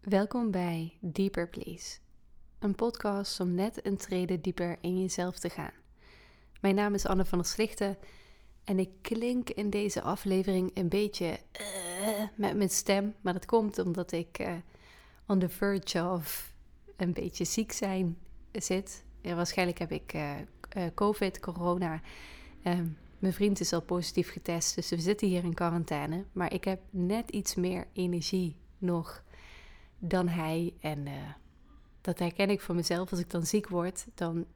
Welkom bij Deeper Please, een podcast om net een trede dieper in jezelf te gaan. Mijn naam is Anne van der Slichten en ik klink in deze aflevering een beetje uh, met mijn stem, maar dat komt omdat ik uh, on the verge of een beetje ziek zijn zit. Waarschijnlijk heb ik uh, COVID, corona. Ehm, mijn vriend is al positief getest, dus we zitten hier in quarantaine. Maar ik heb net iets meer energie nog dan hij. En uh, dat herken ik van mezelf. Als ik dan ziek word, dan,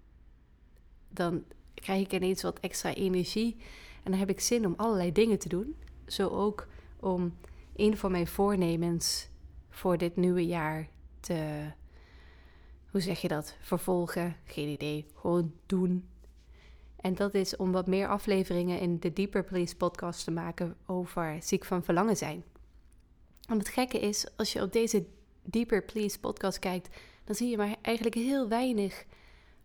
dan krijg ik ineens wat extra energie. En dan heb ik zin om allerlei dingen te doen. Zo ook om een van mijn voornemens voor dit nieuwe jaar te. Hoe zeg je dat? Vervolgen? Geen idee. Gewoon doen. En dat is om wat meer afleveringen in de Deeper Please podcast te maken over ziek van verlangen zijn. En het gekke is, als je op deze Deeper Please podcast kijkt, dan zie je maar eigenlijk heel weinig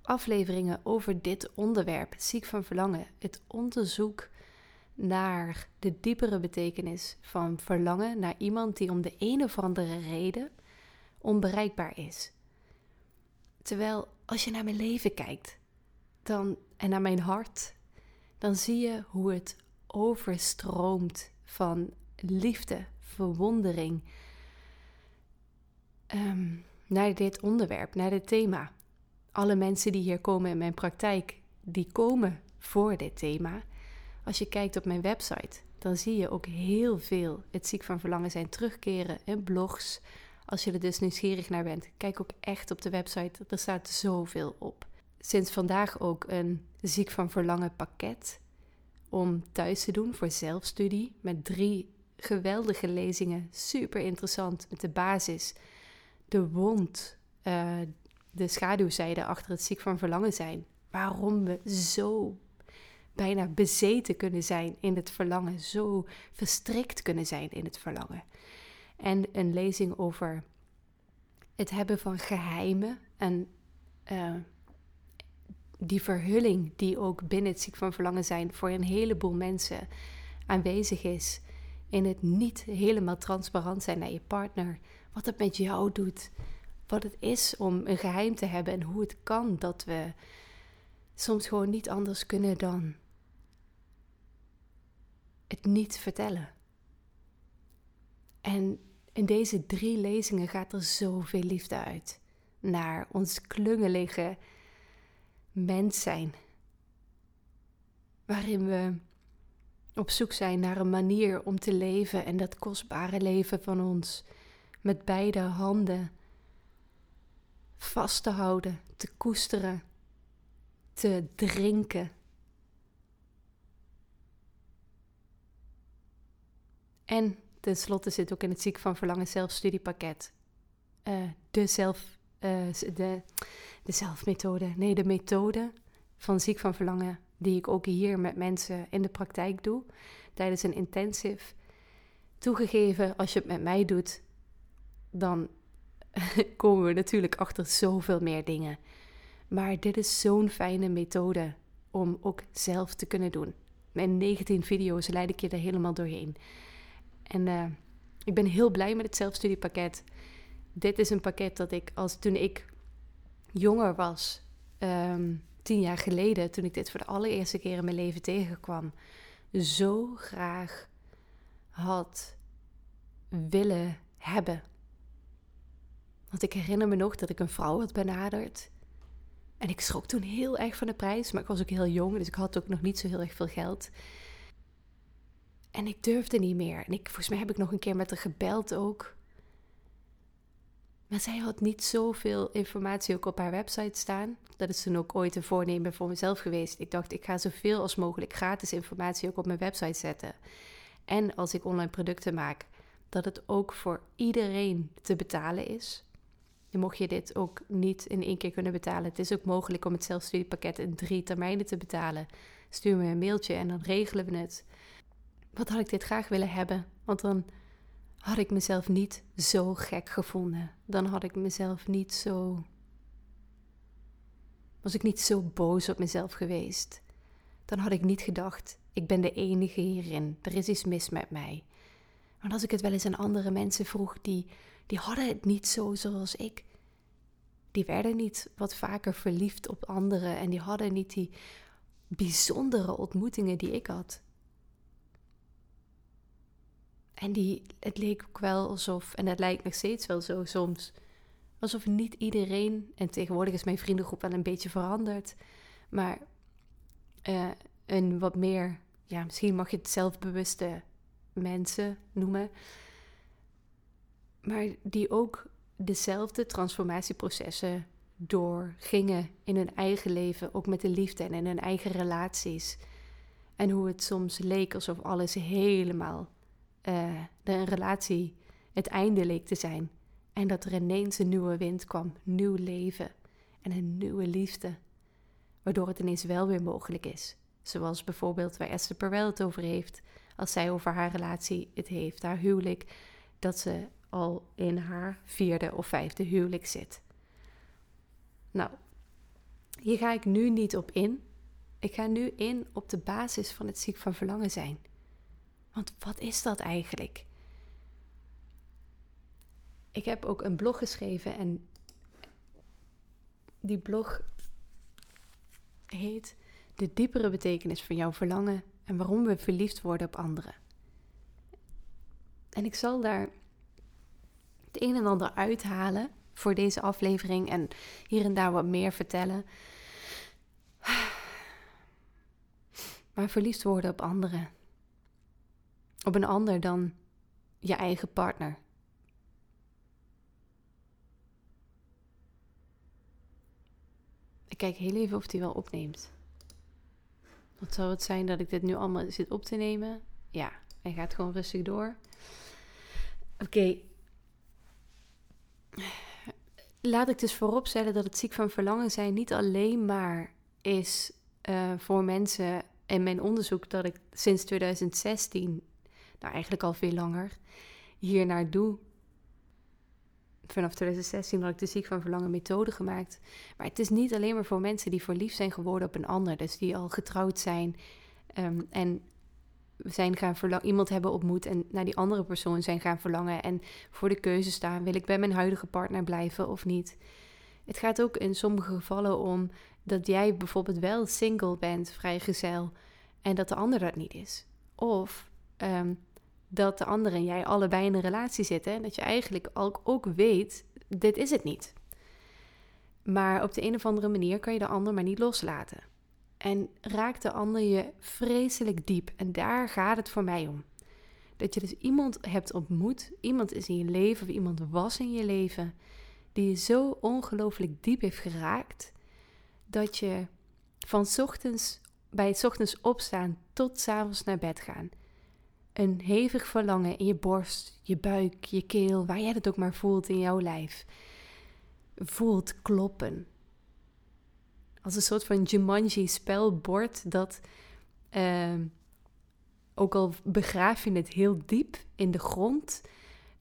afleveringen over dit onderwerp, ziek van verlangen. Het onderzoek naar de diepere betekenis van verlangen naar iemand die om de een of andere reden onbereikbaar is. Terwijl als je naar mijn leven kijkt dan, en naar mijn hart, dan zie je hoe het overstroomt van liefde, verwondering, um, naar dit onderwerp, naar dit thema. Alle mensen die hier komen in mijn praktijk, die komen voor dit thema. Als je kijkt op mijn website, dan zie je ook heel veel het ziek van verlangen zijn terugkeren in blogs. Als je er dus nieuwsgierig naar bent, kijk ook echt op de website. Er staat zoveel op. Sinds vandaag ook een ziek van verlangen pakket om thuis te doen voor zelfstudie met drie geweldige lezingen. Super interessant met de basis de wond, uh, de schaduwzijde achter het ziek van verlangen zijn. Waarom we zo bijna bezeten kunnen zijn in het verlangen, zo verstrikt kunnen zijn in het verlangen. En een lezing over het hebben van geheimen en uh, die verhulling die ook binnen het ziek van verlangen zijn voor een heleboel mensen aanwezig is. In het niet helemaal transparant zijn naar je partner, wat het met jou doet. Wat het is om een geheim te hebben en hoe het kan dat we soms gewoon niet anders kunnen dan het niet vertellen. En in deze drie lezingen gaat er zoveel liefde uit naar ons klungelige mens zijn. Waarin we op zoek zijn naar een manier om te leven en dat kostbare leven van ons met beide handen vast te houden, te koesteren, te drinken. En tenslotte zit ook in het Ziek van Verlangen zelfstudiepakket uh, de, zelf, uh, de, de zelfmethode, nee, de methode van Ziek van Verlangen, die ik ook hier met mensen in de praktijk doe, tijdens een intensive. Toegegeven, als je het met mij doet, dan komen we natuurlijk achter zoveel meer dingen. Maar dit is zo'n fijne methode om ook zelf te kunnen doen. In 19 video's leid ik je er helemaal doorheen. En uh, ik ben heel blij met het zelfstudiepakket. Dit is een pakket dat ik als toen ik jonger was, um, tien jaar geleden, toen ik dit voor de allereerste keer in mijn leven tegenkwam, zo graag had willen hebben. Want ik herinner me nog dat ik een vrouw had benaderd. En ik schrok toen heel erg van de prijs, maar ik was ook heel jong, dus ik had ook nog niet zo heel erg veel geld. En ik durfde niet meer. En ik, volgens mij heb ik nog een keer met haar gebeld ook. Maar zij had niet zoveel informatie ook op haar website staan. Dat is toen ook ooit een voornemen voor mezelf geweest. Ik dacht, ik ga zoveel als mogelijk gratis informatie ook op mijn website zetten. En als ik online producten maak, dat het ook voor iedereen te betalen is. Mocht je dit ook niet in één keer kunnen betalen. Het is ook mogelijk om het zelfstudiepakket in drie termijnen te betalen. Stuur me een mailtje en dan regelen we het. Wat had ik dit graag willen hebben? Want dan had ik mezelf niet zo gek gevonden. Dan had ik mezelf niet zo. Was ik niet zo boos op mezelf geweest. Dan had ik niet gedacht: ik ben de enige hierin. Er is iets mis met mij. Maar als ik het wel eens aan andere mensen vroeg die die hadden het niet zo zoals ik. Die werden niet wat vaker verliefd op anderen en die hadden niet die bijzondere ontmoetingen die ik had. En die, het leek ook wel alsof, en het lijkt nog steeds wel zo soms, alsof niet iedereen, en tegenwoordig is mijn vriendengroep wel een beetje veranderd, maar uh, een wat meer, ja, misschien mag je het zelfbewuste mensen noemen, maar die ook dezelfde transformatieprocessen doorgingen in hun eigen leven, ook met de liefde en in hun eigen relaties. En hoe het soms leek alsof alles helemaal de een relatie het einde leek te zijn. En dat er ineens een nieuwe wind kwam, nieuw leven en een nieuwe liefde. Waardoor het ineens wel weer mogelijk is. Zoals bijvoorbeeld waar Esther Perel het over heeft. Als zij over haar relatie het heeft, haar huwelijk. Dat ze al in haar vierde of vijfde huwelijk zit. Nou, hier ga ik nu niet op in. Ik ga nu in op de basis van het ziek van verlangen zijn. Want wat is dat eigenlijk? Ik heb ook een blog geschreven en die blog heet De diepere betekenis van jouw verlangen en waarom we verliefd worden op anderen. En ik zal daar het een en ander uithalen voor deze aflevering en hier en daar wat meer vertellen. Maar verliefd worden op anderen op een ander dan je eigen partner. Ik kijk heel even of hij wel opneemt. Wat zou het zijn dat ik dit nu allemaal zit op te nemen? Ja, hij gaat gewoon rustig door. Oké. Laat ik dus vooropstellen dat het ziek van verlangen zijn niet alleen maar is uh, voor mensen in mijn onderzoek dat ik sinds 2016 nou eigenlijk al veel langer, hier naar doe. Vanaf 2016 had ik de Ziek van Verlangen methode gemaakt. Maar het is niet alleen maar voor mensen die verliefd zijn geworden op een ander. Dus die al getrouwd zijn um, en zijn gaan verlangen, iemand hebben ontmoet en naar die andere persoon zijn gaan verlangen. En voor de keuze staan, wil ik bij mijn huidige partner blijven of niet. Het gaat ook in sommige gevallen om dat jij bijvoorbeeld wel single bent, vrijgezel, en dat de ander dat niet is. Of um, dat de ander en jij allebei in een relatie zitten. En dat je eigenlijk ook, ook weet, dit is het niet. Maar op de een of andere manier kan je de ander maar niet loslaten. En raakt de ander je vreselijk diep. En daar gaat het voor mij om. Dat je dus iemand hebt ontmoet, iemand is in je leven of iemand was in je leven, die je zo ongelooflijk diep heeft geraakt, dat je van ochtends, bij het ochtends opstaan tot s avonds naar bed gaan, een hevig verlangen in je borst, je buik, je keel, waar jij het ook maar voelt in jouw lijf, voelt kloppen. Als een soort van Jumanji-spelbord dat, uh, ook al begraaf je het heel diep in de grond,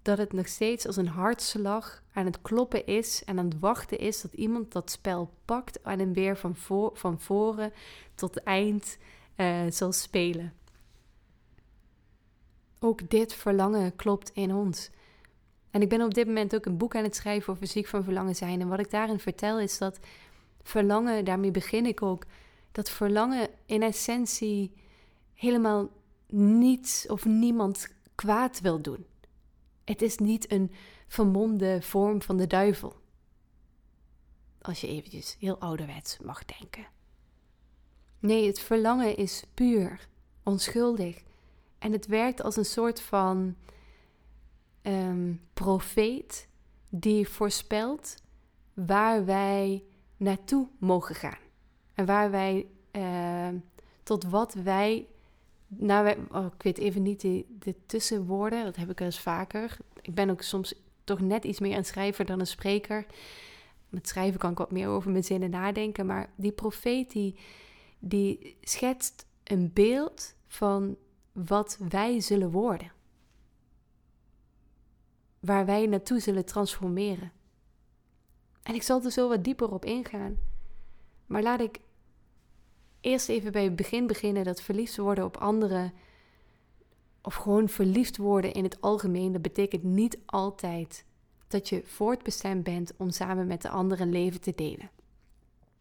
dat het nog steeds als een hartslag aan het kloppen is en aan het wachten is dat iemand dat spel pakt en hem weer van, voor, van voren tot eind uh, zal spelen. Ook dit verlangen klopt in ons. En ik ben op dit moment ook een boek aan het schrijven over ziek van verlangen zijn. En wat ik daarin vertel is dat verlangen, daarmee begin ik ook, dat verlangen in essentie helemaal niets of niemand kwaad wil doen. Het is niet een vermomde vorm van de duivel. Als je eventjes heel ouderwets mag denken. Nee, het verlangen is puur, onschuldig en het werkt als een soort van um, profeet die voorspelt waar wij naartoe mogen gaan. En waar wij, uh, tot wat wij, nou, wij, oh, ik weet even niet de, de tussenwoorden, dat heb ik wel eens vaker. Ik ben ook soms toch net iets meer een schrijver dan een spreker. Met schrijven kan ik wat meer over mijn zinnen nadenken, maar die profeet die, die schetst een beeld van wat wij zullen worden. Waar wij naartoe zullen transformeren. En ik zal er zo wat dieper op ingaan. Maar laat ik eerst even bij het begin beginnen dat verliefd worden op anderen. Of gewoon verliefd worden in het algemeen. Dat betekent niet altijd dat je voortbestemd bent om samen met de ander een leven te delen.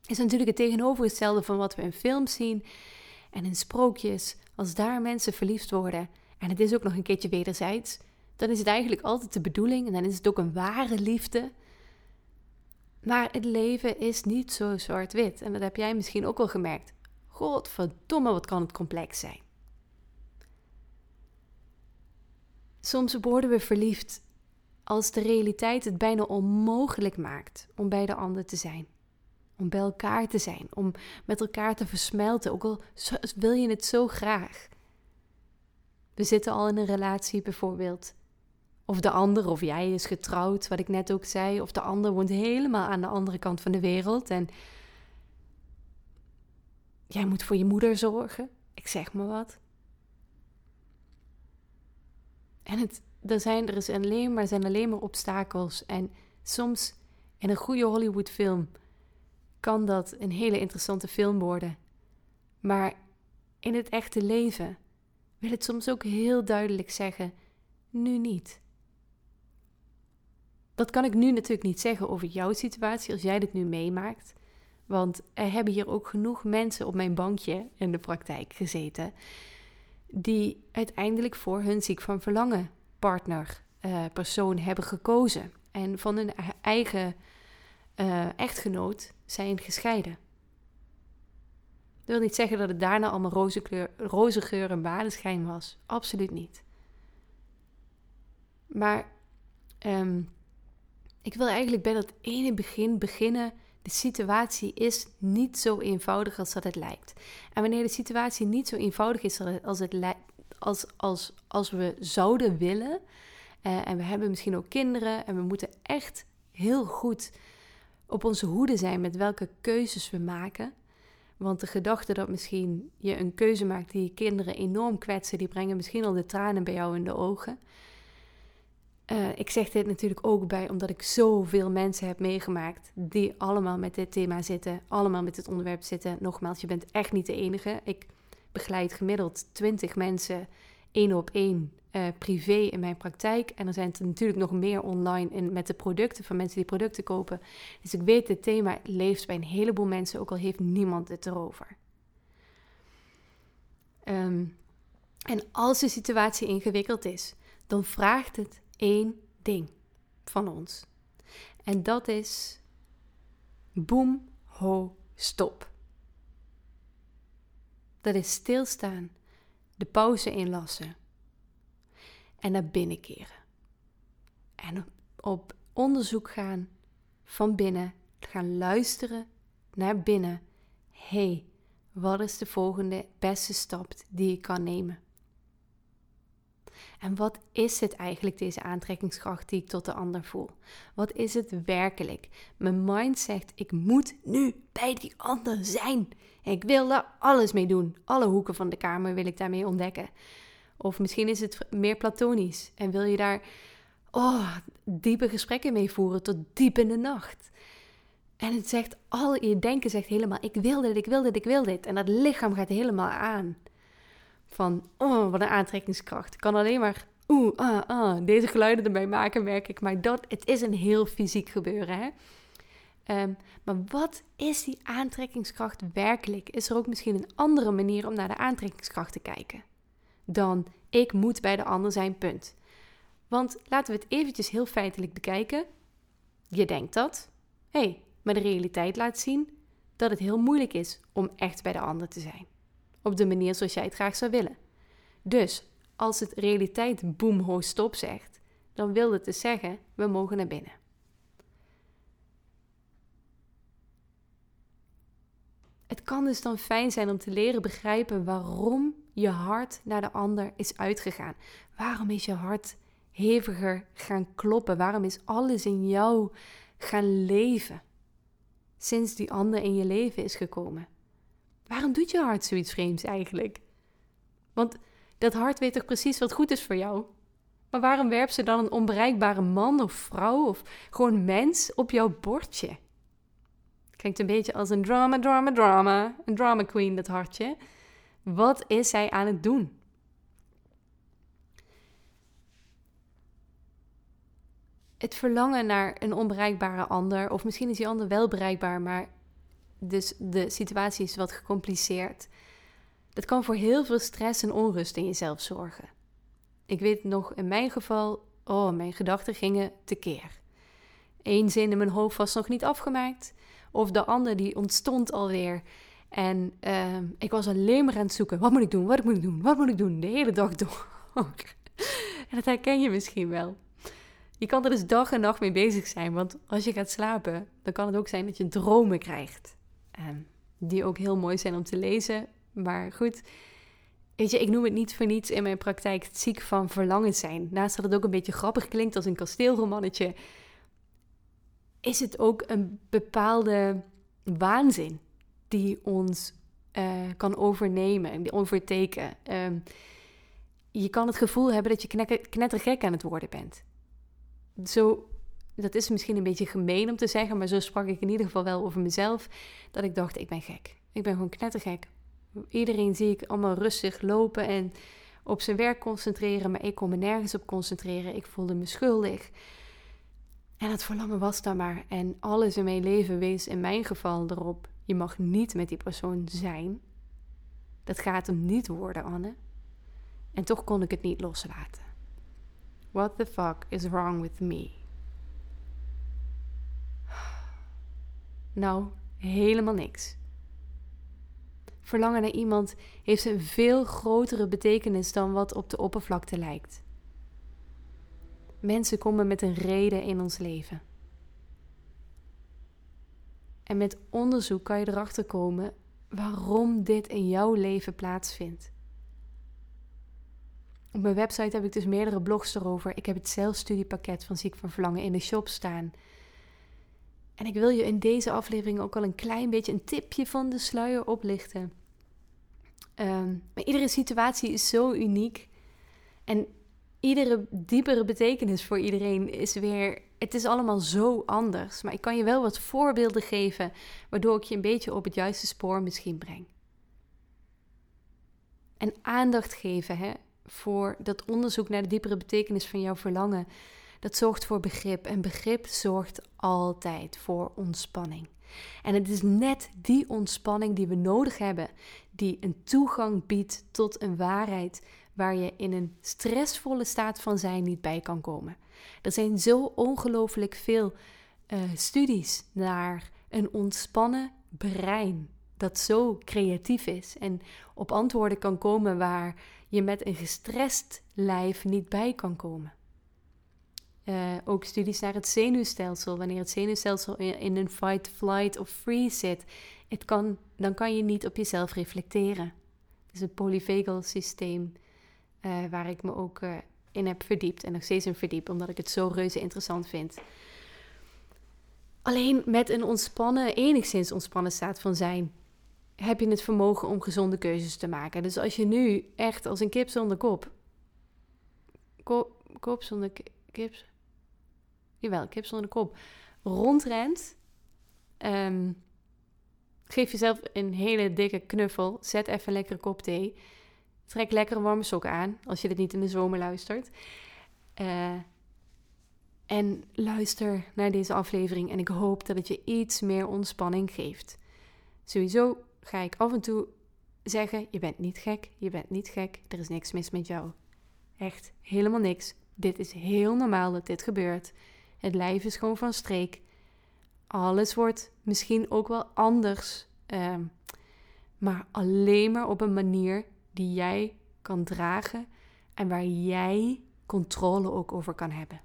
Is natuurlijk het tegenovergestelde van wat we in films zien en in sprookjes. Als daar mensen verliefd worden en het is ook nog een keertje wederzijds, dan is het eigenlijk altijd de bedoeling en dan is het ook een ware liefde. Maar het leven is niet zo zwart-wit en dat heb jij misschien ook wel gemerkt. Godverdomme, wat kan het complex zijn. Soms worden we verliefd als de realiteit het bijna onmogelijk maakt om bij de ander te zijn. Om bij elkaar te zijn, om met elkaar te versmelten, ook al wil je het zo graag. We zitten al in een relatie bijvoorbeeld. Of de ander of jij is getrouwd, wat ik net ook zei. Of de ander woont helemaal aan de andere kant van de wereld. En jij moet voor je moeder zorgen. Ik zeg maar wat. En het, er, zijn, er, is alleen maar, zijn alleen maar obstakels. En soms in een goede Hollywoodfilm kan dat een hele interessante film worden. Maar in het echte leven wil het soms ook heel duidelijk zeggen: nu niet. Dat kan ik nu natuurlijk niet zeggen over jouw situatie als jij dit nu meemaakt. Want er hebben hier ook genoeg mensen op mijn bankje in de praktijk gezeten. die uiteindelijk voor hun ziek van verlangen partner, uh, persoon hebben gekozen. En van hun eigen uh, echtgenoot zijn gescheiden. Dat wil niet zeggen dat het daarna allemaal roze, kleur, roze geur en badenschijn was. Absoluut niet. Maar um, ik wil eigenlijk bij dat ene begin beginnen. De situatie is niet zo eenvoudig als dat het lijkt. En wanneer de situatie niet zo eenvoudig is als, het als, als, als we zouden willen, uh, en we hebben misschien ook kinderen, en we moeten echt heel goed op onze hoede zijn met welke keuzes we maken. Want de gedachte dat misschien je een keuze maakt die je kinderen enorm kwetsen, die brengen misschien al de tranen bij jou in de ogen. Uh, ik zeg dit natuurlijk ook bij omdat ik zoveel mensen heb meegemaakt die allemaal met dit thema zitten, allemaal met dit onderwerp zitten. Nogmaals, je bent echt niet de enige. Ik begeleid gemiddeld 20 mensen één op één uh, privé in mijn praktijk. En er zijn er natuurlijk nog meer online in, met de producten van mensen die producten kopen. Dus ik weet, dit thema leeft bij een heleboel mensen, ook al heeft niemand het erover. Um, en als de situatie ingewikkeld is, dan vraagt het één ding van ons. En dat is boem, ho, stop. Dat is stilstaan, de pauze inlassen en naar binnen keren. En op onderzoek gaan van binnen, gaan luisteren naar binnen. hey, wat is de volgende beste stap die ik kan nemen? En wat is het eigenlijk, deze aantrekkingskracht die ik tot de ander voel? Wat is het werkelijk? Mijn mind zegt: ik moet nu bij die ander zijn. Ik wil daar alles mee doen. Alle hoeken van de kamer wil ik daarmee ontdekken. Of misschien is het meer platonisch en wil je daar oh, diepe gesprekken mee voeren tot diep in de nacht. En het zegt, al je denken zegt helemaal: ik wil dit, ik wil dit, ik wil dit. En dat lichaam gaat helemaal aan. Van, oh, wat een aantrekkingskracht. Ik kan alleen maar, oeh, ah, ah, deze geluiden erbij maken, merk ik. Maar dat, het is een heel fysiek gebeuren, hè. Um, maar wat is die aantrekkingskracht werkelijk? Is er ook misschien een andere manier om naar de aantrekkingskracht te kijken? Dan ik moet bij de ander zijn, punt. Want laten we het eventjes heel feitelijk bekijken. Je denkt dat. Hé, hey, maar de realiteit laat zien dat het heel moeilijk is om echt bij de ander te zijn op de manier zoals jij het graag zou willen. Dus als het realiteit boem ho stop zegt, dan wil het dus zeggen, we mogen naar binnen. Het kan dus dan fijn zijn om te leren begrijpen waarom je hart naar de ander is uitgegaan. Waarom is je hart heviger gaan kloppen? Waarom is alles in jou gaan leven sinds die ander in je leven is gekomen? Waarom doet je hart zoiets vreemds eigenlijk? Want dat hart weet toch precies wat goed is voor jou? Maar waarom werpt ze dan een onbereikbare man of vrouw of gewoon mens op jouw bordje? Klinkt een beetje als een drama, drama, drama. Een drama queen, dat hartje. Wat is zij aan het doen? het verlangen naar een onbereikbare ander, of misschien is die ander wel bereikbaar, maar dus de situatie is wat gecompliceerd. Dat kan voor heel veel stress en onrust in jezelf zorgen. Ik weet nog in mijn geval, oh, mijn gedachten gingen tekeer. Eén zin in mijn hoofd was nog niet afgemaakt, of de ander die ontstond alweer. En uh, ik was alleen maar aan het zoeken. Wat moet ik doen? Wat moet ik doen? Wat moet ik doen? De hele dag door. en dat herken je misschien wel. Je kan er dus dag en nacht mee bezig zijn. Want als je gaat slapen, dan kan het ook zijn dat je dromen krijgt. Um, die ook heel mooi zijn om te lezen. Maar goed, weet je, ik noem het niet voor niets in mijn praktijk het ziek van verlangen zijn. Naast dat het ook een beetje grappig klinkt als een kasteelromannetje, is het ook een bepaalde waanzin die ons uh, kan overnemen, die overteken. Um, je kan het gevoel hebben dat je knettergek aan het worden bent. Zo, dat is misschien een beetje gemeen om te zeggen, maar zo sprak ik in ieder geval wel over mezelf. Dat ik dacht, ik ben gek. Ik ben gewoon knettergek. Iedereen zie ik allemaal rustig lopen en op zijn werk concentreren, maar ik kon me nergens op concentreren. Ik voelde me schuldig. En het verlangen was daar maar. En alles in mijn leven wees in mijn geval erop. Je mag niet met die persoon zijn. Dat gaat hem niet worden, Anne. En toch kon ik het niet loslaten. What the fuck is wrong with me? Nou, helemaal niks. Verlangen naar iemand heeft een veel grotere betekenis dan wat op de oppervlakte lijkt. Mensen komen met een reden in ons leven. En met onderzoek kan je erachter komen waarom dit in jouw leven plaatsvindt. Op mijn website heb ik dus meerdere blogs erover. Ik heb het zelfstudiepakket van Ziek van Verlangen in de shop staan. En ik wil je in deze aflevering ook al een klein beetje een tipje van de sluier oplichten. Um, maar iedere situatie is zo uniek. En iedere diepere betekenis voor iedereen is weer. Het is allemaal zo anders. Maar ik kan je wel wat voorbeelden geven, waardoor ik je een beetje op het juiste spoor misschien breng. En aandacht geven hè, voor dat onderzoek naar de diepere betekenis van jouw verlangen. Dat zorgt voor begrip. En begrip zorgt altijd voor ontspanning. En het is net die ontspanning die we nodig hebben, die een toegang biedt tot een waarheid waar je in een stressvolle staat van zijn niet bij kan komen. Er zijn zo ongelooflijk veel uh, studies naar een ontspannen brein dat zo creatief is en op antwoorden kan komen waar je met een gestrest lijf niet bij kan komen. Uh, ook studies naar het zenuwstelsel. Wanneer het zenuwstelsel in, een fight, flight of freeze zit, het kan, dan kan je niet op jezelf reflecteren. Het is het polyvagal systeem uh, waar ik me ook uh, in heb verdiept en nog steeds in verdiep, omdat ik het zo reuze interessant vind. Alleen met een ontspannen, enigszins ontspannen staat van zijn, heb je het vermogen om gezonde keuzes te maken. Dus als je nu echt als een kip zonder kop, kop, kop zonder kip, jawel, kip zonder kop, rondrent, um, geef jezelf een hele dikke knuffel, zet even lekkere kop thee, trek lekker een warme sok aan, als je dit niet in de zomer luistert. Uh, en luister naar deze aflevering en ik hoop dat het je iets meer ontspanning geeft. Sowieso ga ik af en toe zeggen: Je bent niet gek, je bent niet gek, er is niks mis met jou. Echt helemaal niks. Dit is heel normaal dat dit gebeurt. Het lijf is gewoon van streek. Alles wordt misschien ook wel anders, uh, maar alleen maar op een manier die jij kan dragen en waar jij controle ook over kan hebben.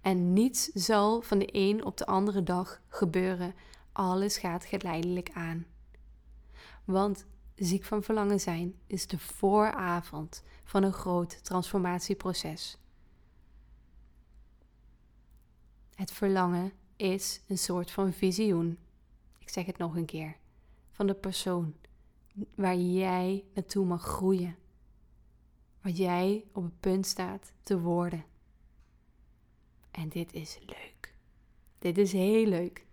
En niets zal van de een op de andere dag gebeuren alles gaat geleidelijk aan. Want ziek van verlangen zijn is de vooravond van een groot transformatieproces. Het verlangen is een soort van visioen. Ik zeg het nog een keer. Van de persoon waar jij naartoe mag groeien. Wat jij op het punt staat te worden. En dit is leuk. Dit is heel leuk.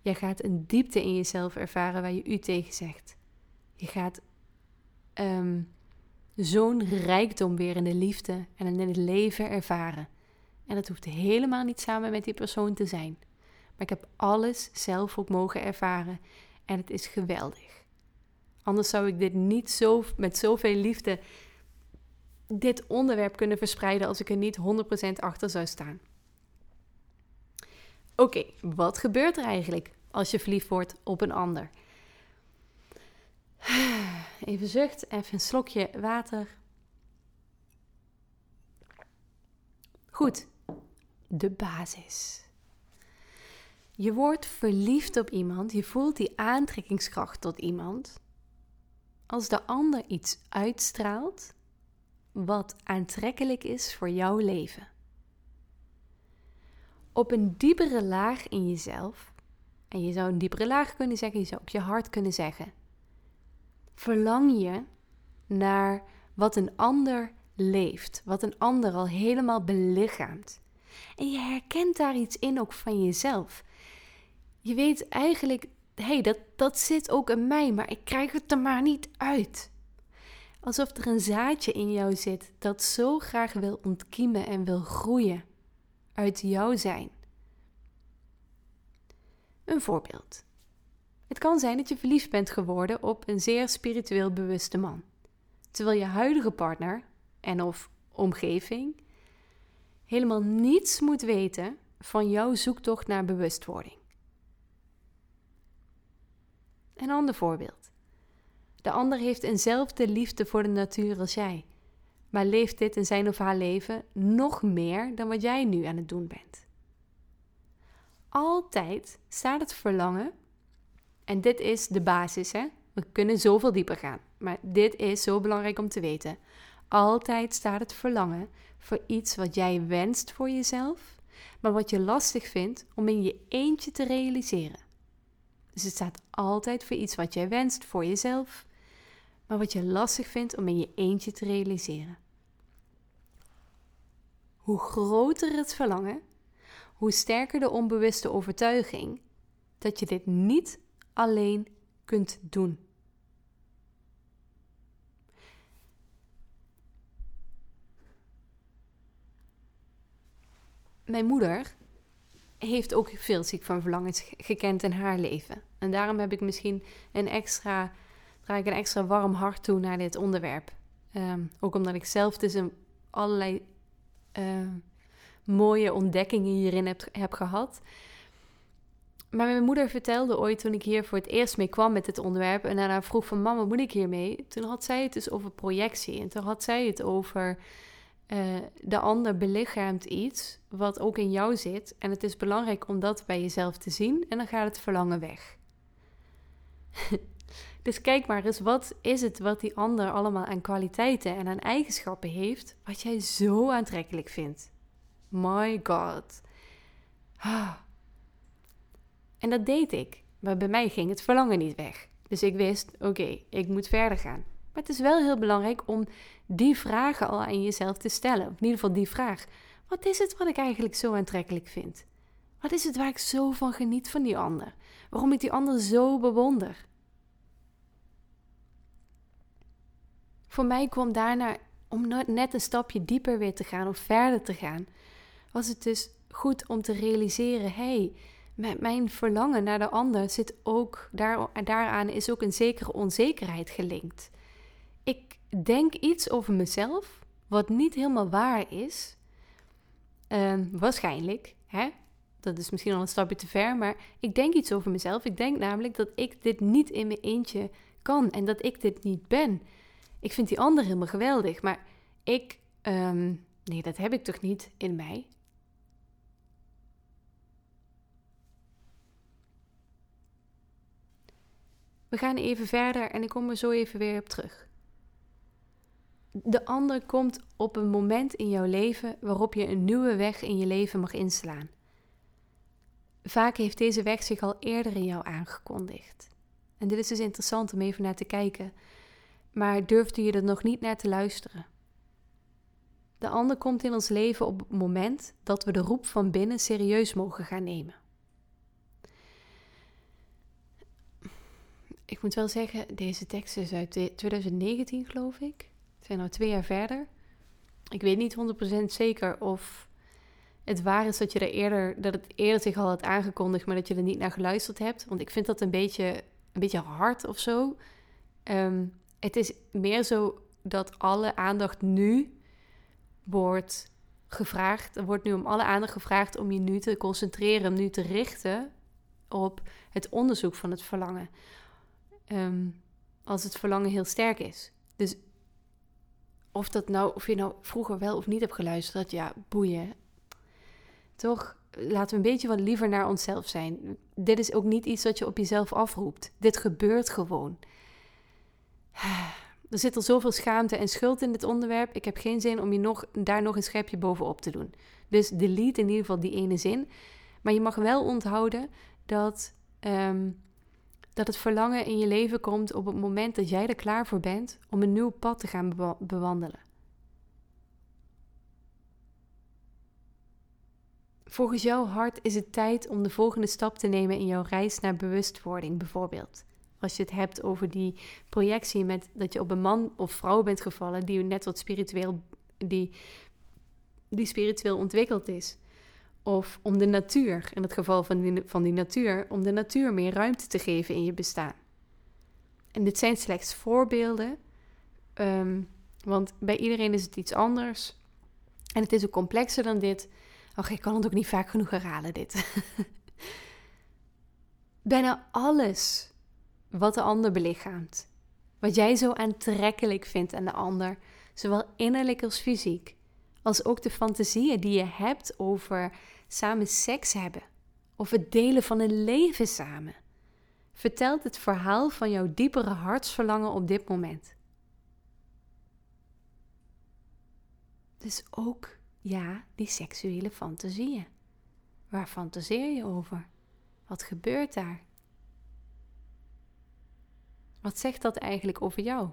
Jij gaat een diepte in jezelf ervaren waar je u tegen zegt. Je gaat um, zo'n rijkdom weer in de liefde en in het leven ervaren. En dat hoeft helemaal niet samen met die persoon te zijn. Maar ik heb alles zelf ook mogen ervaren. En het is geweldig. Anders zou ik dit niet zo, met zoveel liefde dit onderwerp kunnen verspreiden als ik er niet 100% achter zou staan. Oké, wat gebeurt er eigenlijk als je verliefd wordt op een ander? Even zucht, even een slokje water. Goed, de basis. Je wordt verliefd op iemand, je voelt die aantrekkingskracht tot iemand. Als de ander iets uitstraalt wat aantrekkelijk is voor jouw leven. Op een diepere laag in jezelf, en je zou een diepere laag kunnen zeggen, je zou ook je hart kunnen zeggen, verlang je naar wat een ander leeft, wat een ander al helemaal belichaamt. En je herkent daar iets in ook van jezelf. Je weet eigenlijk, hé, hey, dat, dat zit ook in mij, maar ik krijg het er maar niet uit. Alsof er een zaadje in jou zit dat zo graag wil ontkiemen en wil groeien uit jouw zijn. Een voorbeeld. Het kan zijn dat je verliefd bent geworden op een zeer spiritueel bewuste man, terwijl je huidige partner en of omgeving helemaal niets moet weten van jouw zoektocht naar bewustwording. Een ander voorbeeld. De ander heeft eenzelfde liefde voor de natuur als jij, maar leeft dit in zijn of haar leven nog meer dan wat jij nu aan het doen bent. Altijd staat het verlangen, en dit is de basis, hè? we kunnen zoveel dieper gaan, maar dit is zo belangrijk om te weten. Altijd staat het verlangen voor iets wat jij wenst voor jezelf, maar wat je lastig vindt om in je eentje te realiseren. Dus het staat altijd voor iets wat jij wenst voor jezelf, maar wat je lastig vindt om in je eentje te realiseren. Hoe groter het verlangen, hoe sterker de onbewuste overtuiging dat je dit niet alleen kunt doen. Mijn moeder heeft ook veel ziek van verlangens gekend in haar leven. En daarom heb ik misschien een extra draag ik een extra warm hart toe naar dit onderwerp. Ehm, ook omdat ik zelf dus een, allerlei ehm, mooie ontdekkingen hierin heb, heb gehad. Maar mijn moeder vertelde ooit toen ik hier voor het eerst mee kwam met dit onderwerp en daarna vroeg van mama, moet ik hiermee? Toen had zij het dus over projectie en toen had zij het over uh, de ander belichaamt iets wat ook in jou zit en het is belangrijk om dat bij jezelf te zien en dan gaat het verlangen weg. Dus kijk maar eens, wat is het wat die ander allemaal aan kwaliteiten en aan eigenschappen heeft, wat jij zo aantrekkelijk vindt? My God. Ah. En dat deed ik, maar bij mij ging het verlangen niet weg. Dus ik wist, oké, ik moet verder gaan. Maar het is wel heel belangrijk om die vragen al aan jezelf te stellen. In ieder geval die vraag: wat is het wat ik eigenlijk zo aantrekkelijk vind? Wat is het waar ik zo van geniet van die ander? Waarom ik die ander zo bewonder? Voor mij kwam daarna, om net een stapje dieper weer te gaan of verder te gaan, was het dus goed om te realiseren: hé, hey, mijn verlangen naar de ander zit ook, daar, daaraan is ook een zekere onzekerheid gelinkt. Ik denk iets over mezelf wat niet helemaal waar is. Uh, waarschijnlijk, hè? Dat is misschien al een stapje te ver, maar ik denk iets over mezelf. Ik denk namelijk dat ik dit niet in mijn eentje kan en dat ik dit niet ben. Ik vind die ander helemaal geweldig, maar ik, ehm, nee, dat heb ik toch niet in mij. We gaan even verder en ik kom er zo even weer op terug. De ander komt op een moment in jouw leven waarop je een nieuwe weg in je leven mag inslaan. Vaak heeft deze weg zich al eerder in jou aangekondigd. En dit is dus interessant om even naar te kijken maar durfde je er nog niet naar te luisteren. De ander komt in ons leven op het moment dat we de roep van binnen serieus mogen gaan nemen. Ik moet wel zeggen, deze tekst is uit 2019, geloof ik. Nou twee jaar verder. Ik weet niet 100% zeker of het waar is dat je er eerder, dat het eerder zich al had aangekondigd, maar dat je er niet naar geluisterd hebt. Want ik vind dat een beetje, een beetje hard of zo. Ehm, het is meer zo dat alle aandacht nu wordt gevraagd. Er wordt nu om alle aandacht gevraagd om je nu te concentreren, om nu te richten op het onderzoek van het verlangen. Ehm, als het verlangen heel sterk is. Dus of, dat nou, of je nou vroeger wel of niet hebt geluisterd, ja, boeien. Toch, laten we een beetje wat liever naar onszelf zijn. Dit is ook niet iets wat je op jezelf afroept. Dit gebeurt gewoon. Er zit al zoveel schaamte en schuld in dit onderwerp. Ik heb geen zin om je nog, daar nog een schepje bovenop te doen. Dus delete in ieder geval die ene zin. Maar je mag wel onthouden dat, ehm, dat het verlangen in je leven komt op het moment dat jij er klaar voor bent om een nieuw pad te gaan bewandelen. Volgens jouw hart is het tijd om de volgende stap te nemen in jouw reis naar bewustwording, bijvoorbeeld. Als je het hebt over die projectie met dat je op een man of vrouw bent gevallen die net wat spiritueel, die, die spiritueel ontwikkeld is. Of om de natuur, in het geval van die, van die natuur, om de natuur meer ruimte te geven in je bestaan. En dit zijn slechts voorbeelden, um, want bij iedereen is het iets anders. En het is ook complexer dan dit. Och, ik kan het ook niet vaak genoeg herhalen, dit. Bijna alles wat de ander belichaamt, wat jij zo aantrekkelijk vindt aan de ander, zowel innerlijk als fysiek, als ook de fantasieën die je hebt over samen seks hebben of het delen van een leven samen, vertelt het verhaal van jouw diepere hartsverlangen op dit moment. Dus ook, ja, die seksuele fantasieën. Waar fantaseer je over? Wat gebeurt daar? Wat zegt dat eigenlijk over jou?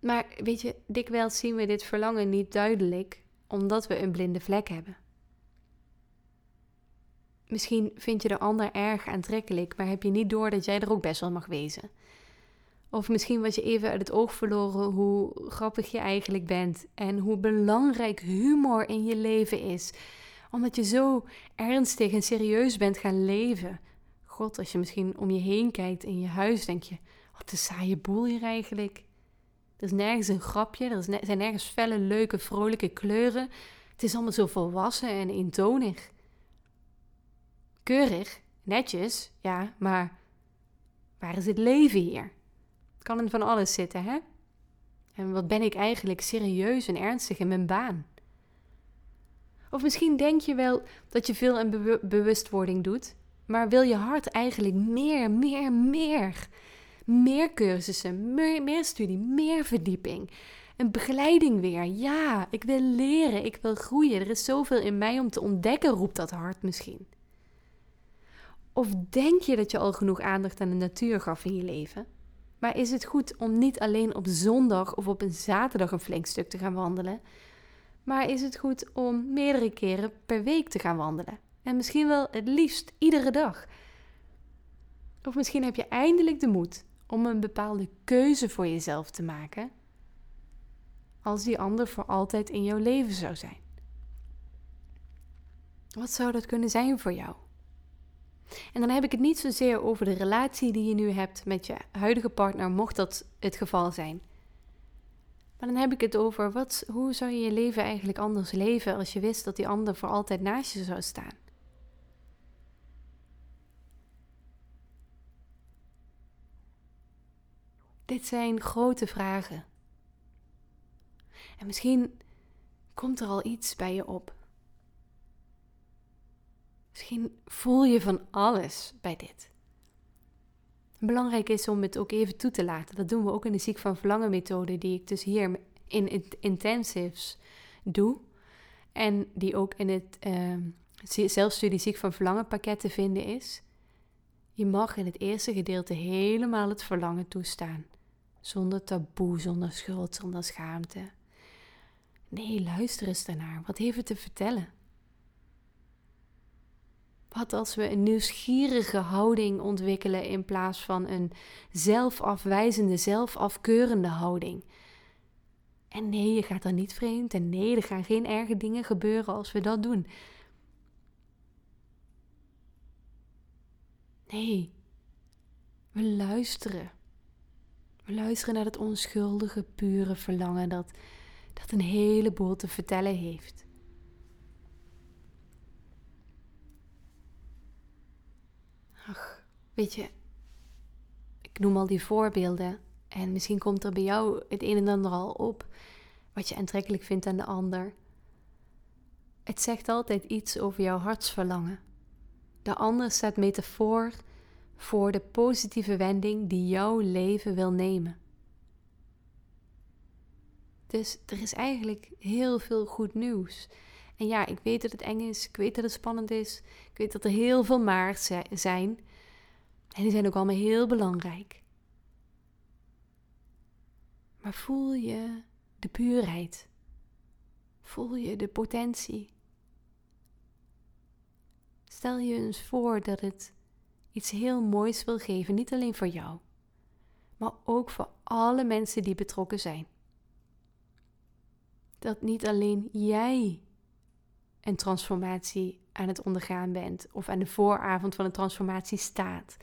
Maar weet je, dikwijls zien we dit verlangen niet duidelijk omdat we een blinde vlek hebben. Misschien vind je de ander erg aantrekkelijk, maar heb je niet door dat jij er ook best wel mag wezen. Of misschien was je even uit het oog verloren hoe grappig je eigenlijk bent en hoe belangrijk humor in je leven is. Omdat je zo ernstig en serieus bent gaan leven. God, als je misschien om je heen kijkt in je huis, denk je: wat een saaie boel hier eigenlijk. Er is nergens een grapje, er zijn nergens felle, leuke, vrolijke kleuren. Het is allemaal zo volwassen en eentonig. Keurig, netjes, ja, maar waar is het leven hier? Het kan in van alles zitten, hè? En wat ben ik eigenlijk serieus en ernstig in mijn baan? Of misschien denk je wel dat je veel aan bewustwording doet, maar wil je hart eigenlijk meer, meer, meer? Meer cursussen, meer, studie, meer verdieping. Een begeleiding weer. Ja, ik wil leren, ik wil groeien. Er is zoveel in mij om te ontdekken, roept dat hart misschien. Of denk je dat je al genoeg aandacht aan de natuur gaf in je leven? Maar is het goed om niet alleen op zondag of op een zaterdag een flink stuk te gaan wandelen? Maar is het goed om meerdere keren per week te gaan wandelen? En misschien wel het liefst iedere dag. Of misschien heb je eindelijk de moed om een bepaalde keuze voor jezelf te maken als die ander voor altijd in jouw leven zou zijn. Wat zou dat kunnen zijn voor jou? En dan heb ik het niet zozeer over de relatie die je nu hebt met je huidige partner, mocht dat het geval zijn. Maar dan heb ik het over wat, hoe zou je je leven eigenlijk anders leven als je wist dat die ander voor altijd naast je zou staan? Dit zijn grote vragen. En misschien komt er al iets bij je op. Misschien voel je van alles bij dit. Belangrijk is om het ook even toe te laten. Dat doen we ook in de ziek van verlangen methode, die ik dus hier in intensives doe. En die ook in het uh, zelfstudie ziek van verlangen pakket te vinden is. Je mag in het eerste gedeelte helemaal het verlangen toestaan. Zonder taboe, zonder schuld, zonder schaamte. Nee, luister eens daarnaar. Wat heeft het te vertellen? Wat als we een nieuwsgierige houding ontwikkelen in plaats van een zelfafwijzende, zelfafkeurende houding? En nee, je gaat dan niet vreemd. En nee, er gaan geen erge dingen gebeuren als we dat doen. Nee, we luisteren. Luisteren naar het onschuldige, pure verlangen dat, dat een heleboel te vertellen heeft. Ach, weet je, ik noem al die voorbeelden en misschien komt er bij jou het een en ander al op wat je aantrekkelijk vindt aan de ander. Het zegt altijd iets over jouw hartsverlangen. De ander staat metafoor voor de positieve wending die jouw leven wil nemen. Dus er is eigenlijk heel veel goed nieuws. En ja, ik weet dat het eng is, ik weet dat het spannend is, ik weet dat er heel veel maars zijn. En die zijn ook allemaal heel belangrijk. Maar voel je de puurheid? Voel je de potentie? Stel je eens voor dat het iets heel moois wil geven, niet alleen voor jou, maar ook voor alle mensen die betrokken zijn. Dat niet alleen jij een transformatie aan het ondergaan bent of aan de vooravond van een transformatie staat,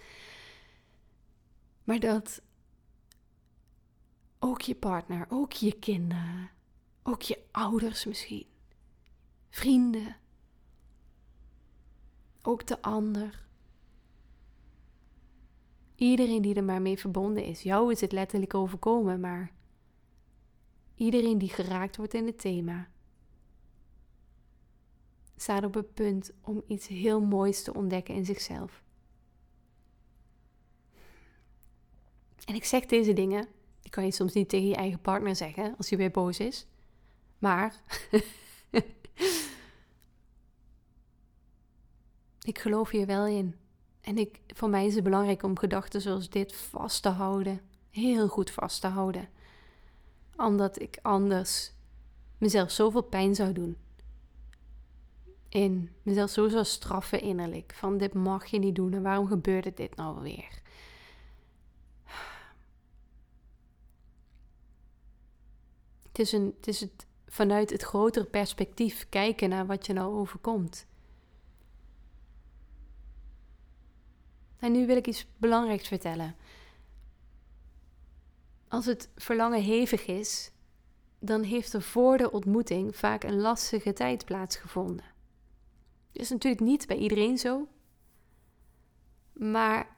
maar dat ook je partner, ook je kinderen, ook je ouders misschien, vrienden, ook de ander. Iedereen die er maar mee verbonden is. Jou is het letterlijk overkomen, maar iedereen die geraakt wordt in het thema staat op het punt om iets heel moois te ontdekken in zichzelf. En ik zeg deze dingen, die kan je soms niet tegen je eigen partner zeggen als hij weer boos is. Maar ik geloof hier wel in. En ik, voor mij is het belangrijk om gedachten zoals dit vast te houden. Heel goed vast te houden. Omdat ik anders mezelf zoveel pijn zou doen. In mezelf zo zou straffen innerlijk. Van dit mag je niet doen en waarom gebeurde dit nou weer? Het is, een, het is het vanuit het grotere perspectief kijken naar wat je nou overkomt. En nu wil ik iets belangrijks vertellen. Als het verlangen hevig is, dan heeft er voor de ontmoeting vaak een lastige tijd plaatsgevonden. Dat is natuurlijk niet bij iedereen zo, maar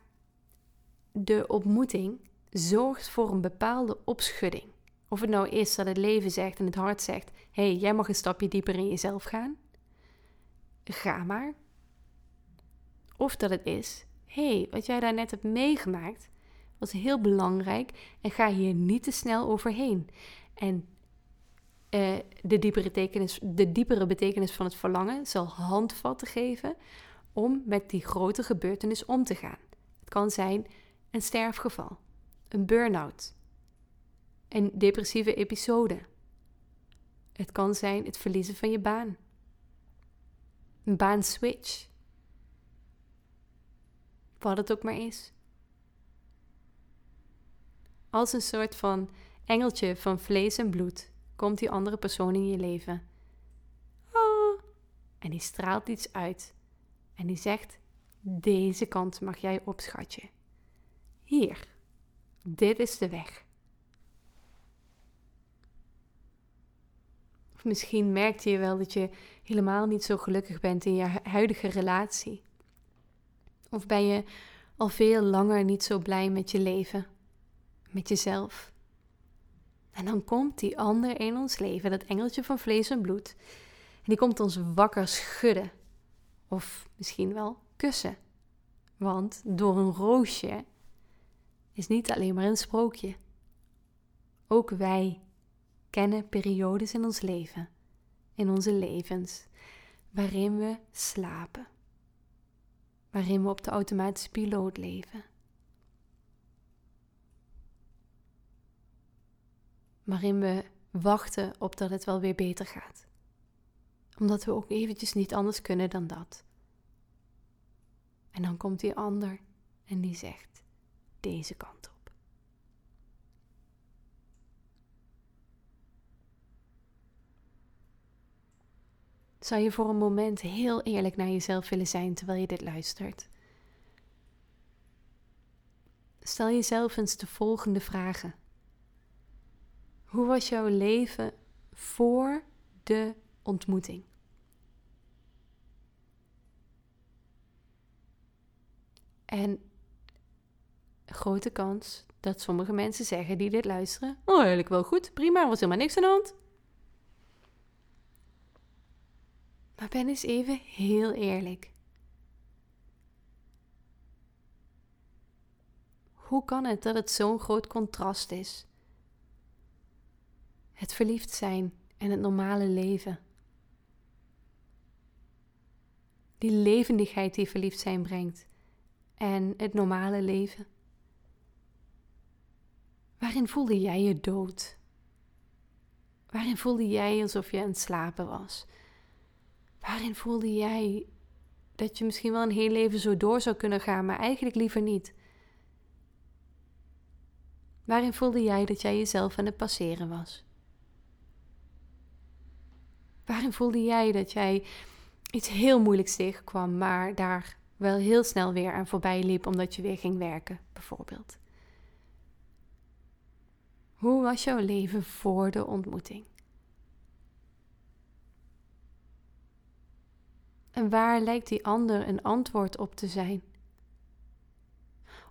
de ontmoeting zorgt voor een bepaalde opschudding. Of het nou is dat het leven zegt en het hart zegt: hé, hey, jij mag een stapje dieper in jezelf gaan. Ga maar. Of dat het is: hey, wat jij daar net hebt meegemaakt was heel belangrijk en ga hier niet te snel overheen. En uh, de, diepere betekenis, de diepere betekenis van het verlangen zal handvatten geven om met die grote gebeurtenis om te gaan. Het kan zijn een sterfgeval, een burn-out, een depressieve episode. Het kan zijn het verliezen van je baan, een baanswitch, wat het ook maar is. Als een soort van engeltje van vlees en bloed komt die andere persoon in je leven. Oh, en die straalt iets uit. En die zegt: Deze kant mag jij op, schatje. Hier, dit is de weg. Of misschien merkte je wel dat je helemaal niet zo gelukkig bent in je huidige relatie. Of ben je al veel langer niet zo blij met je leven, met jezelf? En dan komt die ander in ons leven, dat engeltje van vlees en bloed, en die komt ons wakker schudden. Of misschien wel kussen. Want door een roosje is niet alleen maar een sprookje. Ook wij kennen periodes in ons leven, in onze levens, waarin we slapen waarin we op de automatische piloot leven. Waarin we wachten op dat het wel weer beter gaat. Omdat we ook eventjes niet anders kunnen dan dat. En dan komt die ander en die zegt deze kant op. Zou je voor een moment heel eerlijk naar jezelf willen zijn terwijl je dit luistert? Stel jezelf eens de volgende vragen. Hoe was jouw leven voor de ontmoeting? En grote kans dat sommige mensen zeggen die dit luisteren: Oh, eigenlijk wel goed, prima, was helemaal niks aan de hand. Maar ben eens even heel eerlijk. Hoe kan het dat het zo'n groot contrast is? Het verliefd zijn en het normale leven. Die levendigheid die verliefd zijn brengt en het normale leven. Waarin voelde jij je dood? Waarin voelde jij alsof je aan het slapen was? Waarin voelde jij dat je misschien wel een heel leven zo door zou kunnen gaan, maar eigenlijk liever niet? Waarin voelde jij dat jij jezelf aan het passeren was? Waarin voelde jij dat jij iets heel moeilijks tegenkwam, maar daar wel heel snel weer aan voorbij liep omdat je weer ging werken, bijvoorbeeld? Hoe was jouw leven voor de ontmoeting? En waar lijkt die ander een antwoord op te zijn?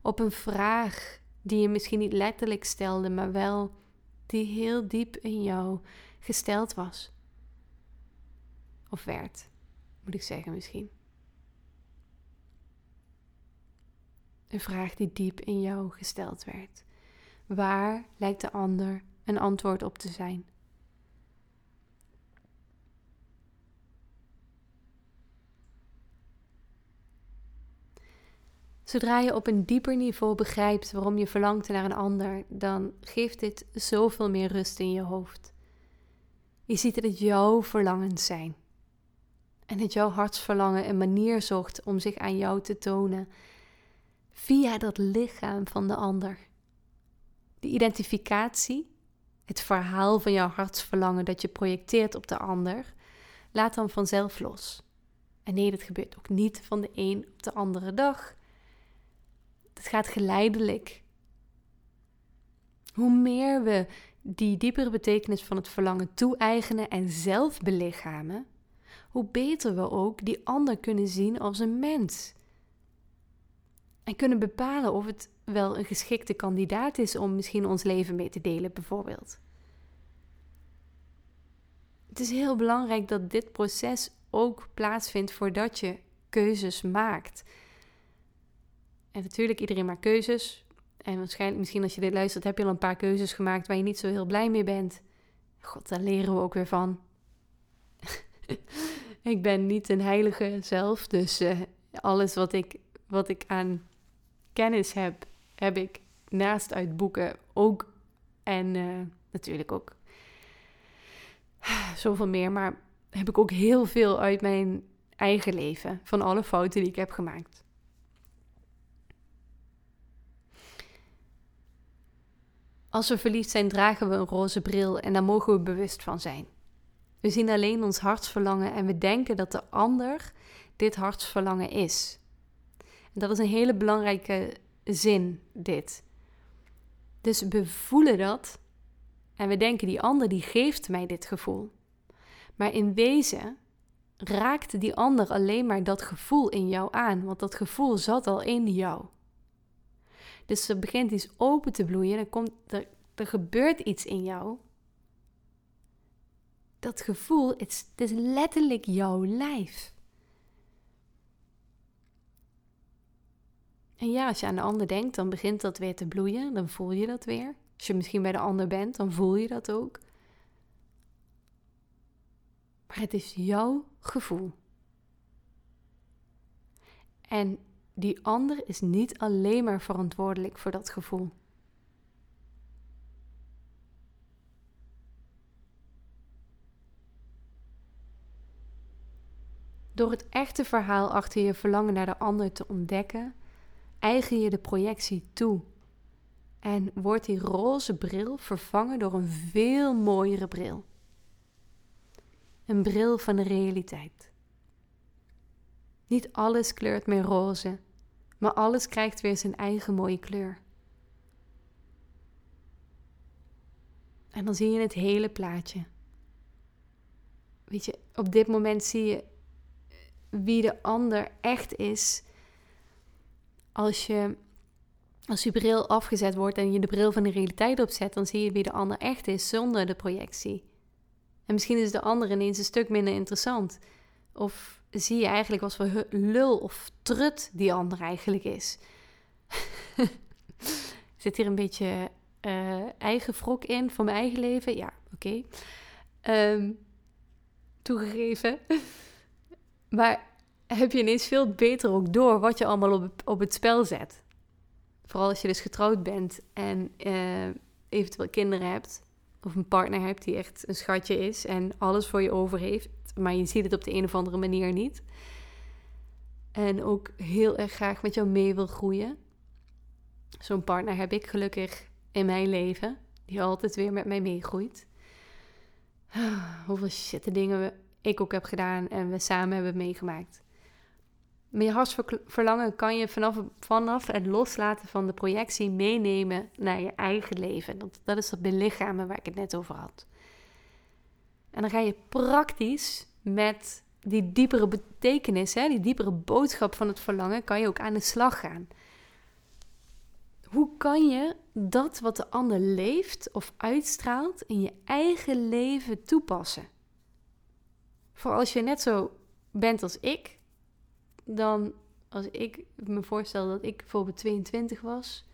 Op een vraag die je misschien niet letterlijk stelde, maar wel die heel diep in jou gesteld was. Of werd, moet ik zeggen misschien. Een vraag die diep in jou gesteld werd. Waar lijkt de ander een antwoord op te zijn? Zodra je op een dieper niveau begrijpt waarom je verlangt naar een ander, dan geeft dit zoveel meer rust in je hoofd. Je ziet dat het jouw verlangens zijn. En dat jouw hartsverlangen een manier zocht om zich aan jou te tonen via dat lichaam van de ander. De identificatie, het verhaal van jouw hartsverlangen dat je projecteert op de ander, laat dan vanzelf los. En nee, dat gebeurt ook niet van de een op de andere dag. Het gaat geleidelijk. Hoe meer we die diepere betekenis van het verlangen toe-eigenen en zelf belichamen, hoe beter we ook die ander kunnen zien als een mens. En kunnen bepalen of het wel een geschikte kandidaat is om misschien ons leven mee te delen, bijvoorbeeld. Het is heel belangrijk dat dit proces ook plaatsvindt voordat je keuzes maakt. En natuurlijk, iedereen maakt keuzes. En waarschijnlijk, misschien als je dit luistert, heb je al een paar keuzes gemaakt waar je niet zo heel blij mee bent. God, daar leren we ook weer van. ik ben niet een heilige zelf, dus uh, alles wat ik, wat ik aan kennis heb, heb ik naast uit boeken ook en uh, natuurlijk ook zoveel meer, maar heb ik ook heel veel uit mijn eigen leven, van alle fouten die ik heb gemaakt. Als we verliefd zijn, dragen we een roze bril en daar mogen we bewust van zijn. We zien alleen ons hartsverlangen en we denken dat de ander dit hartsverlangen is. En dat is een hele belangrijke zin, dit. Dus we voelen dat en we denken die ander die geeft mij dit gevoel. Maar in wezen raakt die ander alleen maar dat gevoel in jou aan, want dat gevoel zat al in jou. Dus er begint iets open te bloeien, dan komt er, er gebeurt iets in jou. Dat gevoel, het is letterlijk jouw lijf. En ja, als je aan de ander denkt, dan begint dat weer te bloeien, dan voel je dat weer. Als je misschien bij de ander bent, dan voel je dat ook. Maar het is jouw gevoel. En die ander is niet alleen maar verantwoordelijk voor dat gevoel. Door het echte verhaal achter je verlangen naar de ander te ontdekken, eigen je de projectie toe. En wordt die roze bril vervangen door een veel mooiere bril. een bril van de realiteit. Niet alles kleurt meer roze, maar alles krijgt weer zijn eigen mooie kleur. En dan zie je het hele plaatje. Weet je, op dit moment zie je wie de ander echt is. Als je, als je bril afgezet wordt en je de bril van de realiteit opzet, dan zie je wie de ander echt is zonder de projectie. En misschien is de ander ineens een stuk minder interessant. Of zie je eigenlijk wat voor lul of trut die ander eigenlijk is. Zit hier een beetje uh, eigen wrok in voor mijn eigen leven? Ja, oké. Ehm, toegegeven. maar heb je ineens veel beter ook door wat je allemaal op, op het spel zet. Vooral als je dus getrouwd bent en uh, eventueel kinderen hebt. Of een partner hebt die echt een schatje is en alles voor je over heeft. Maar je ziet het op de een of andere manier niet. En ook heel erg graag met jou mee wil groeien. Zo'n partner heb ik gelukkig in mijn leven. Die altijd weer met mij meegroeit. Hoeveel shitte dingen we, ik ook heb gedaan en we samen hebben meegemaakt. Maar je hartsverlangen kan je vanaf, vanaf het loslaten van de projectie meenemen naar je eigen leven. Dat, dat is dat belichamen waar ik het net over had. En dan ga je praktisch met die diepere betekenis, hè, die diepere boodschap van het verlangen, kan je ook aan de slag gaan. Hoe kan je dat wat de ander leeft of uitstraalt in je eigen leven toepassen? Voor als je net zo bent als ik, dan als ik me voorstel dat ik bijvoorbeeld 22 was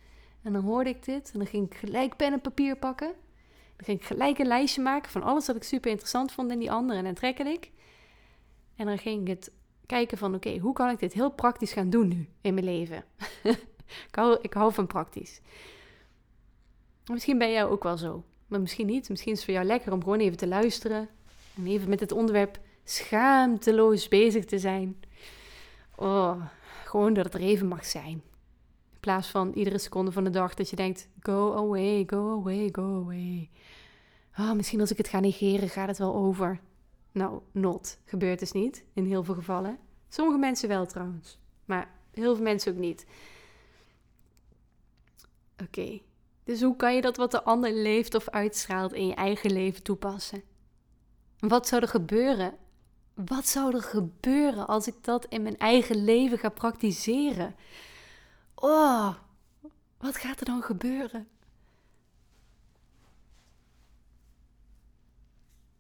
en dan hoorde ik dit en dan ging ik gelijk pen en papier pakken. Dan ging ik gelijk een lijstje maken van alles wat ik super interessant vond in die andere en dan trekken ik. En dan ging ik het kijken van oké, hoe kan ik dit heel praktisch gaan doen nu in mijn leven? ik, hou, ik hou van praktisch. Misschien ben jij ook wel zo. Maar misschien niet. Misschien is het voor jou lekker om gewoon even te luisteren. En even met het onderwerp schaamteloos bezig te zijn. Oh, gewoon dat het er even mag zijn. In plaats van iedere seconde van de dag dat je denkt: go away, go away, go away. Oh, misschien als ik het ga negeren, gaat het wel over. Nou, not. Gebeurt dus niet in heel veel gevallen. Sommige mensen wel trouwens, maar heel veel mensen ook niet. Oké, dus hoe kan je dat wat de ander leeft of uitstraalt in je eigen leven toepassen? Wat zou er gebeuren? Wat zou er gebeuren als ik dat in mijn eigen leven ga praktiseren? Oh, wat gaat er dan gebeuren?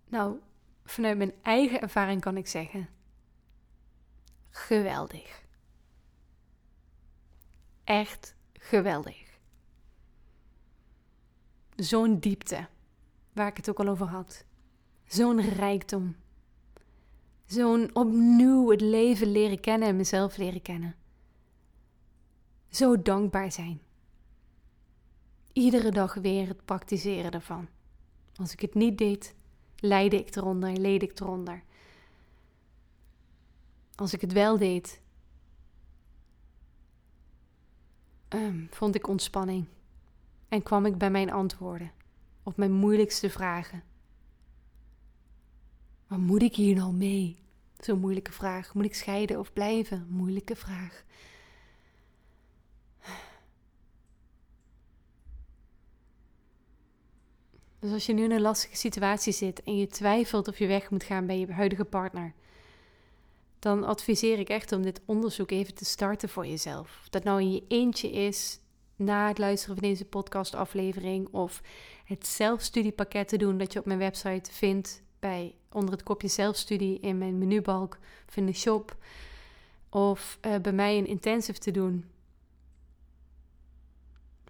Nou, vanuit mijn eigen ervaring kan ik zeggen: geweldig. Echt geweldig. Zo'n diepte, waar ik het ook al over had. Zo'n rijkdom. Zo'n opnieuw het leven leren kennen en mezelf leren kennen. Zo dankbaar zijn. Iedere dag weer het praktiseren ervan. Als ik het niet deed, leidde ik eronder, leed ik eronder. Als ik het wel deed, um, vond ik ontspanning en kwam ik bij mijn antwoorden op mijn moeilijkste vragen. Wat moet ik hier nou mee? Zo'n moeilijke vraag. Moet ik scheiden of blijven? Moeilijke vraag. Dus als je nu in een lastige situatie zit en je twijfelt of je weg moet gaan bij je huidige partner, dan adviseer ik echt om dit onderzoek even te starten voor jezelf. Of dat nou in je eentje is, na het luisteren van deze podcastaflevering, of het zelfstudiepakket te doen dat je op mijn website vindt bij onder het kopje zelfstudie in mijn menubalk in de shop, of uh, bij mij een intensive te doen.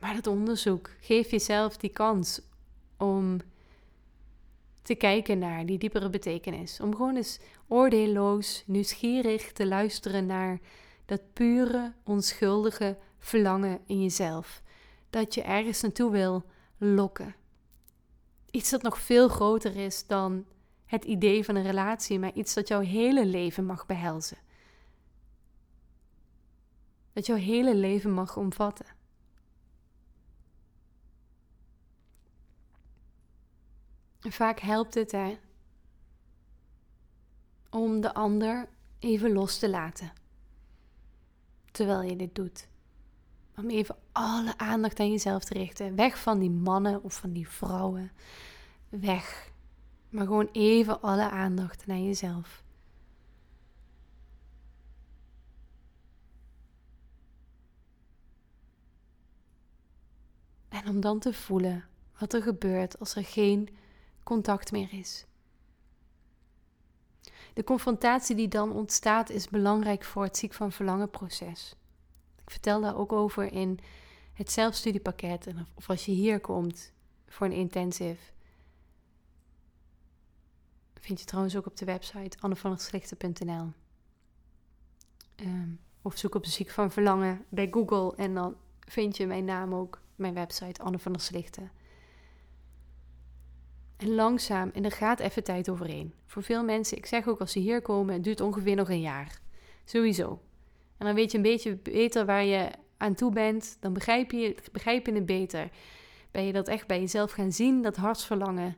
Maar dat onderzoek, geef jezelf die kans om te kijken naar die diepere betekenis. Om gewoon eens oordeelloos, nieuwsgierig te luisteren naar dat pure, onschuldige verlangen in jezelf. Dat je ergens naartoe wil lokken. Iets dat nog veel groter is dan het idee van een relatie, maar iets dat jouw hele leven mag behelzen. Dat jouw hele leven mag omvatten. Vaak helpt het hè, om de ander even los te laten. Terwijl je dit doet. Om even alle aandacht aan jezelf te richten. Weg van die mannen of van die vrouwen. Weg. Maar gewoon even alle aandacht naar jezelf. En om dan te voelen wat er gebeurt als er geen contact meer is. De confrontatie die dan ontstaat is belangrijk voor het ziek van verlangen proces. Ik vertel daar ook over in het zelfstudiepakket of als je hier komt voor een intensive. Vind je trouwens ook op de website annevanherslichten.nl. Um, ehm, of zoek op ziek van verlangen bij Google en dan vind je mijn naam ook, mijn website Anne van der Slichten. En langzaam, en er gaat even tijd overheen. Voor veel mensen, ik zeg ook als ze hier komen, het duurt ongeveer nog een jaar. Sowieso. En dan weet je een beetje beter waar je aan toe bent. Dan begrijp je, begrijp je het beter. Ben je dat echt bij jezelf gaan zien, dat hartsverlangen.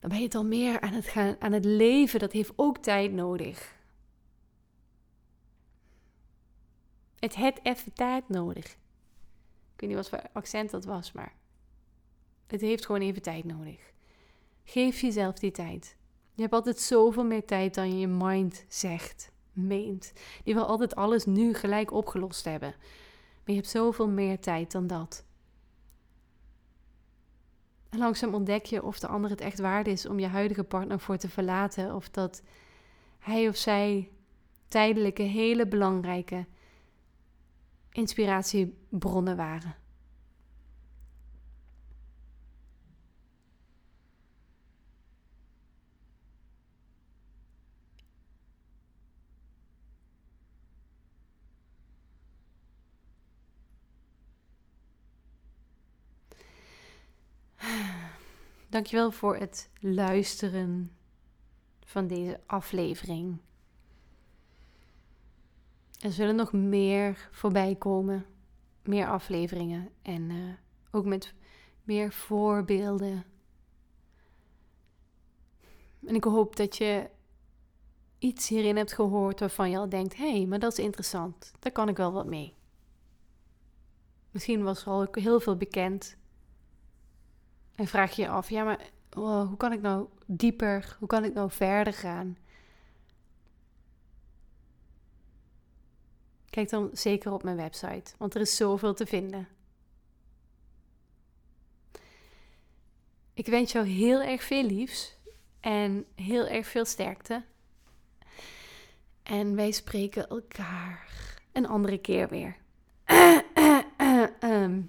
Dan ben je het al meer aan het, gaan, aan het leven. Dat heeft ook tijd nodig. Het heeft even tijd nodig. Ik weet niet wat voor accent dat was, maar het heeft gewoon even tijd nodig. Geef jezelf die tijd. Je hebt altijd zoveel meer tijd dan je mind zegt, meent. Die wil altijd alles nu gelijk opgelost hebben. Maar je hebt zoveel meer tijd dan dat. En langzaam ontdek je of de ander het echt waard is om je huidige partner voor te verlaten. Of dat hij of zij tijdelijke, hele belangrijke inspiratiebronnen waren. Dankjewel voor het luisteren van deze aflevering. Er zullen nog meer voorbij komen, meer afleveringen en uh, ook met meer voorbeelden. En ik hoop dat je iets hierin hebt gehoord waarvan je al denkt: hé, hey, maar dat is interessant, daar kan ik wel wat mee. Misschien was er al heel veel bekend en vraag je je af, ja, maar oh, hoe kan ik nou dieper, hoe kan ik nou verder gaan? Kijk dan zeker op mijn website, want er is zoveel te vinden. Ik wens jou heel erg veel liefs en heel erg veel sterkte. En wij spreken elkaar een andere keer weer. Ehm,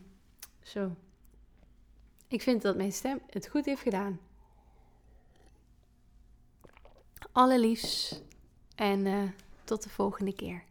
zo. Ik vind dat mijn stem het goed heeft gedaan. Allerliefst en uh, tot de volgende keer.